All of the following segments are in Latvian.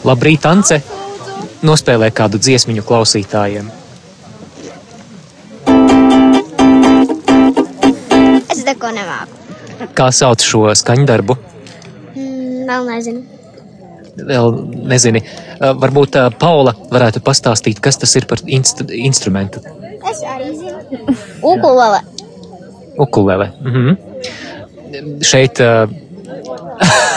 Labrīt, Ance! Nospēlē kādu dziesmiņu klausītājiem. Es neko nemāku. Kā sauc šo skaņdarbu? Mm, vēl nezinu. Vēl nezini. Varbūt Paula varētu pastāstīt, kas tas ir par instru instrumentu. Es arī zinu. Ukulele. Ukulele. Mhm. Šeit uh,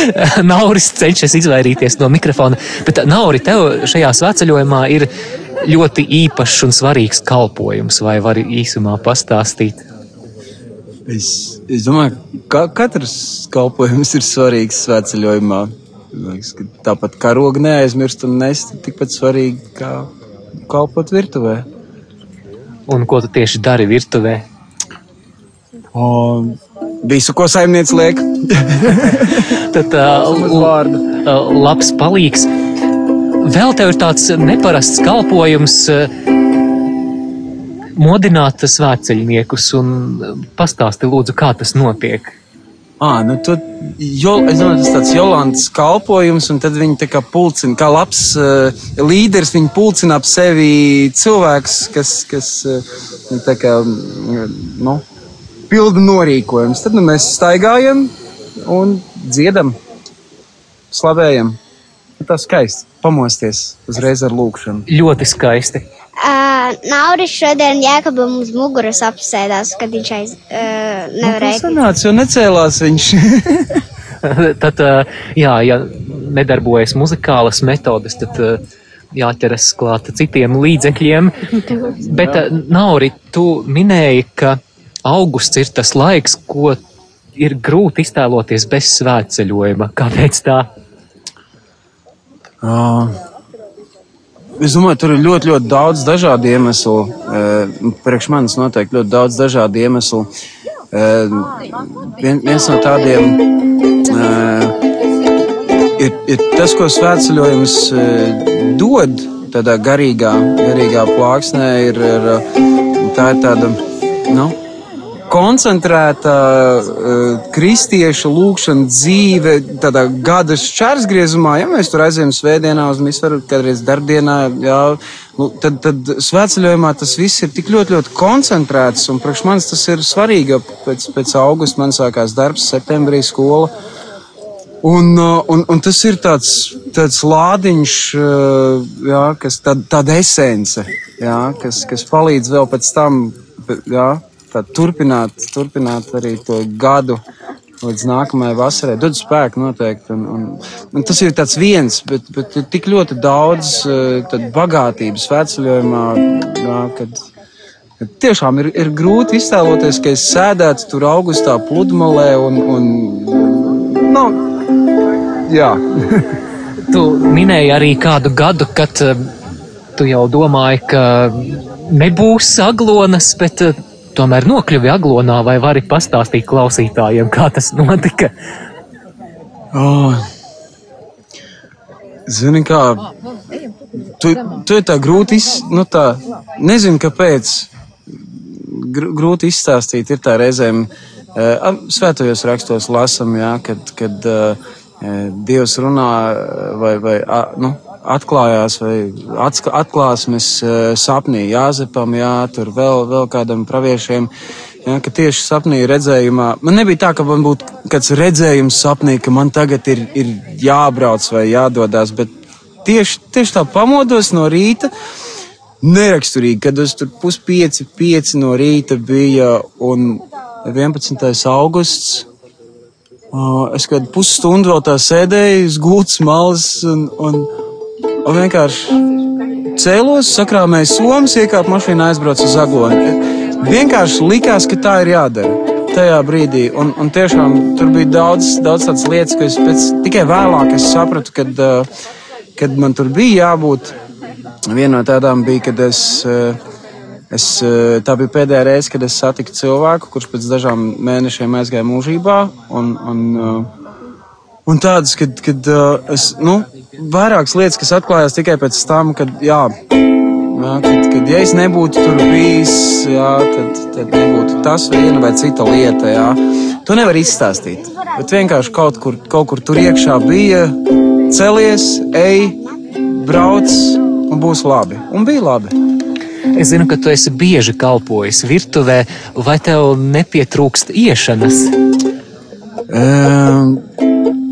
Nauris cenšas izvairīties no mikrofona, bet uh, Nauri, tev šajā svētceļojumā ir ļoti īpašs un svarīgs kalpojums, vai vari īsumā pastāstīt? Es, es domāju, ka katrs kalpojums ir svarīgs svētceļojumā. Liekas, ka Tāpat kā roga neaizmirst un nest, tikpat svarīgi kā kalpot virtuvē. Un ko tu tieši dari virtuvē? O, visu, ko saimnieks liek, Tad uh, vārdu. uh, labs palīgs. Vēl tev ir tāds neparasts kalpojums uh, modināt svētceļniekus un uh, pastāsti lūdzu, kā tas notiek. À, nu tad, jo, es domāju, tas tāds Jolantas kalpojums, un tad viņi tā kā pulcina, kā labs uh, līderis, viņi pulcina ap sevi cilvēks, kas, kas uh, tā kā, mm, nu, pilda norīkojums. Tad nu, mēs staigājam un dziedam, slavējam. Tas skaisti, pamosties uzreiz ar lūkšanu. Ļoti skaisti. Uh, Nauris šodien Jēkabam uz muguras apsēdās, kad viņš aiz, uh, Nu, tas nevarēja. sanāca, jo necēlās viņš. Tad, uh, jā, ja nedarbojas muzikālas metodes, tad uh, jāķeras klāt citiem līdzekļiem. Bet, uh, Nauri, tu minēji, ka augusts ir tas laiks, ko ir grūti iztēloties bez svētceļojuma. Kāpēc tā? Uh, Es domāju, tur ir ļoti, ļoti daudz dažādu iemeslu. Uh, Priekš manis noteikti ļoti daudz dažādu iemeslu. Uh, vien, viens no tādiem uh, ir, ir tas, ko svētceļojums uh, dod tādā garīgā, garīgā plāksnē. Ir, ir, tā ir tāda nu, koncentrēta uh, kristiešu lūkšana dzīve, tādā gada šķērsgriezumā. Ja mēs tur aizējām svētdienā uz misvaru, kādreiz darbdienā, jā, nu, tad, tad svētceļojumā tas viss ir tik ļoti, ļoti koncentrēts. Un priekš manis tas ir svarīgi, jo pēc, pēc augusta man sākās darbs, septembrī skola. Un, uh, un, un tas ir tāds, tāds lādiņš, uh, jā, kas tāda, tāda esence, jā, kas, kas palīdz vēl pēc tam jā, tā turpināt, turpināt arī to gadu līdz nākamajai vasarai. Dod spēku noteikti. Un, un, un tas ir tāds viens, bet, bet ir tik ļoti daudz tad bagātības veceļojumā, jā, kad, tiešām ir, ir grūti iztēloties, ka es sēdētu tur augustā pludmalē un, un nu, jā. Tu minēji arī kādu gadu, kad uh, tu jau domāji, ka nebūs aglonas, bet uh, tomēr nokļuvi aglonā, vai vari pastāstīt klausītājiem, kā tas notika? Oh. Zini, kā tu, tu ir tā grūti iz, nu tā, nezinu, kāpēc. Gr grūti izstāstīt, ir tā reizēm. Uh, svētajos rakstos lasam, jā, kad, kad uh, Dievs runā vai, vai uh, nu, atklājās vai atklāsmes uh, sapnī Jāzepam, jā, tur vēl, vēl kādam praviešiem. Ja, tieši sapnī redzējumā, man nebija tā, ka man būtu kāds redzējums sapnī, ka man tagad ir, ir jābrauc vai jādodas, bet tieši, tieši tā pamodos no rīta, neraksturīgi, kad es tur puspieci, pieci no rīta bija un 11. augusts. Es kādu pusstundu vēl tā sēdēju, uz gultas malas un, un, un vienkārši cēlos, sakrāmēju somas, iekāpu mašīnā, aizbraucu uz Aglonu. Vienkārši likās, ka tā ir jādara tajā brīdī. Un, un tiešām tur bija daudz, daudz tādas lietas, ko es pēc, tikai vēlāk sapratu, kad, uh, kad man tur bija jābūt. Viena no tādām bija, kad es, uh, es, uh, tā bija pēdējā reize, kad es satiku cilvēku, kurš pēc dažām mēnešiem aizgāja mūžībā. Un, un, un tādas, kad, kad es, nu, vairākas lietas, kas atklājās tikai pēc tam, kad, jā, Jā, kad, kad ja es nebūtu tur bijis, jā, tad, tad nebūtu tas viena vai cita lieta. Jā. To nevar izstāstīt. Bet vienkārši kaut kur, kaut kur tur iekšā bija celies, ej, brauc un būs labi. Un bija labi. Es zinu, ka tu esi bieži kalpojis virtuvē, vai tev nepietrūkst iešanas? Um,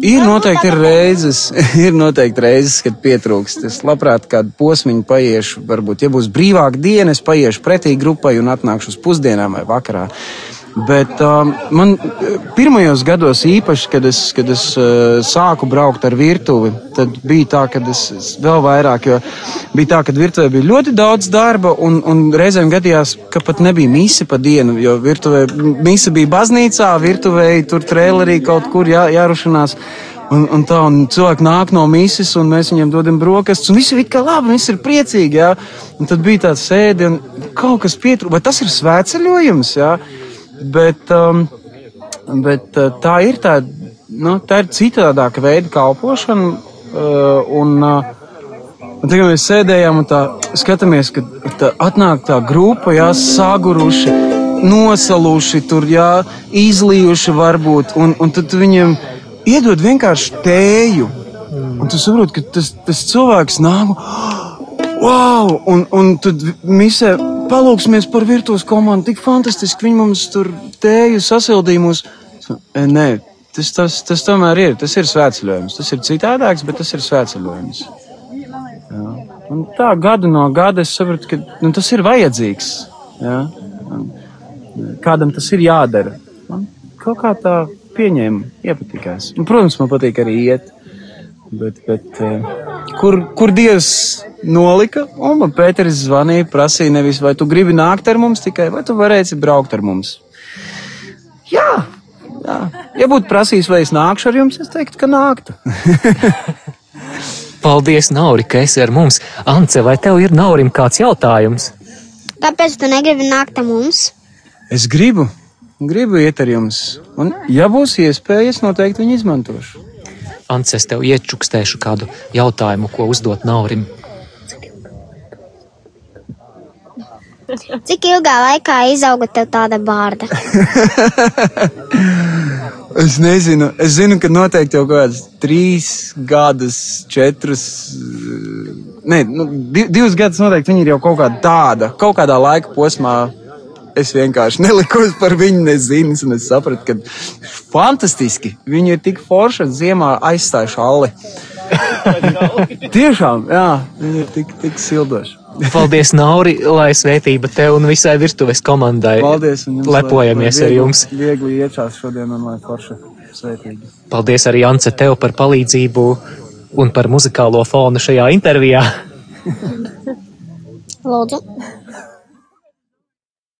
ir noteikti ir reizes, ir noteikti reizes, kad pietrūkst. Es labprāt kādu posmiņu paiešu, varbūt, ja būs brīvāka diena, es paiešu pretī grupai un atnākšu uz pusdienām vai vakarā. Bet um, man pirmajos gados, īpaši, kad es, kad es uh, sāku braukt ar virtuvi, tad bija tā, ka es, es vēl vairāk, jo bija tā, ka virtuvē bija ļoti daudz darba, un, un reizēm gadījās, ka pat nebija misi pa dienu, jo virtuvē misa bija baznīcā, virtuvē tur trēlerī kaut kur jā, jārušanās. Un, un tā, un cilvēki nāk no mīsas, un mēs viņiem dodam brokastis, un viss ir kā labi, viss ir priecīgi. Jā. Un tad bija tāds sēde, un kaut kas pietrūka. Vai tas ir svētceļojums? Jā? Bet, um, bet uh, tā ir tā, nu, tā ir citādāka veida kalpošana. Uh, un, uh, tagad mēs sēdējām un tā skatāmies, ka tā atnāk tā grupa, jā, saguruši, nosaluši, tur, jā, izlījuši varbūt, un, un tad viņiem iedod vienkārši tēju. Un tu saproti, ka tas, tas cilvēks nāk, wow, un, un tad misē palūksimies par virtuves komandu. Tik fantastiski viņi mums tur tēju sasildījumus. E, nē, tas, tas, tas tomēr ir. Tas ir svētceļojums. Tas ir citādāks, bet tas ir svētceļojums. Jā. Un tā gadu no gada es sapratu, ka nu, tas ir vajadzīgs. Jā. Kādam tas ir jādara. Man kaut kā tā pieņēma, iepatikās. Un, protams, man patīk arī iet. Bet, bet, kur, kur Dievs nolika? Un man Pēteris zvanīja, prasīja nevis, vai tu gribi nākt ar mums tikai, vai tu varēsi braukt ar mums. Jā, jā. ja būtu prasījis, vai es nākšu ar jums, es teiktu, ka nāktu. Paldies, Nauri, ka esi ar mums. Ance, vai tev ir Naurim kāds jautājums? Kāpēc tu negribi nākt ar mums? Es gribu, gribu iet ar jums. Un, ja būs iespēja, es noteikti viņu izmantošu. Ants, es tev iečukstēšu kādu jautājumu, ko uzdot Naurim. Cik ilgā laikā izauga tev tāda bārda? es nezinu. Es zinu, ka noteikti jau kaut kāds trīs gadus, četrus. Nē, nu, divus gadus noteikti viņi ir jau kaut kāda tāda, kaut kādā laika posmā Es vienkārši nelikos par viņu nezinu, un es sapratu, ka fantastiski. Viņi ir tik forši, ka ziemā aizstāj šalli. Tiešām, jā, viņi ir tik, tik sildoši. Paldies, Nauri, lai svētība tev un visai virtuves komandai. Paldies, un jums lepojamies lai, lai viegli, ar jums. Viegli iečās šodien un lai forša svētība. Paldies arī Ance tev par palīdzību un par muzikālo fonu šajā intervijā. Lūdzu.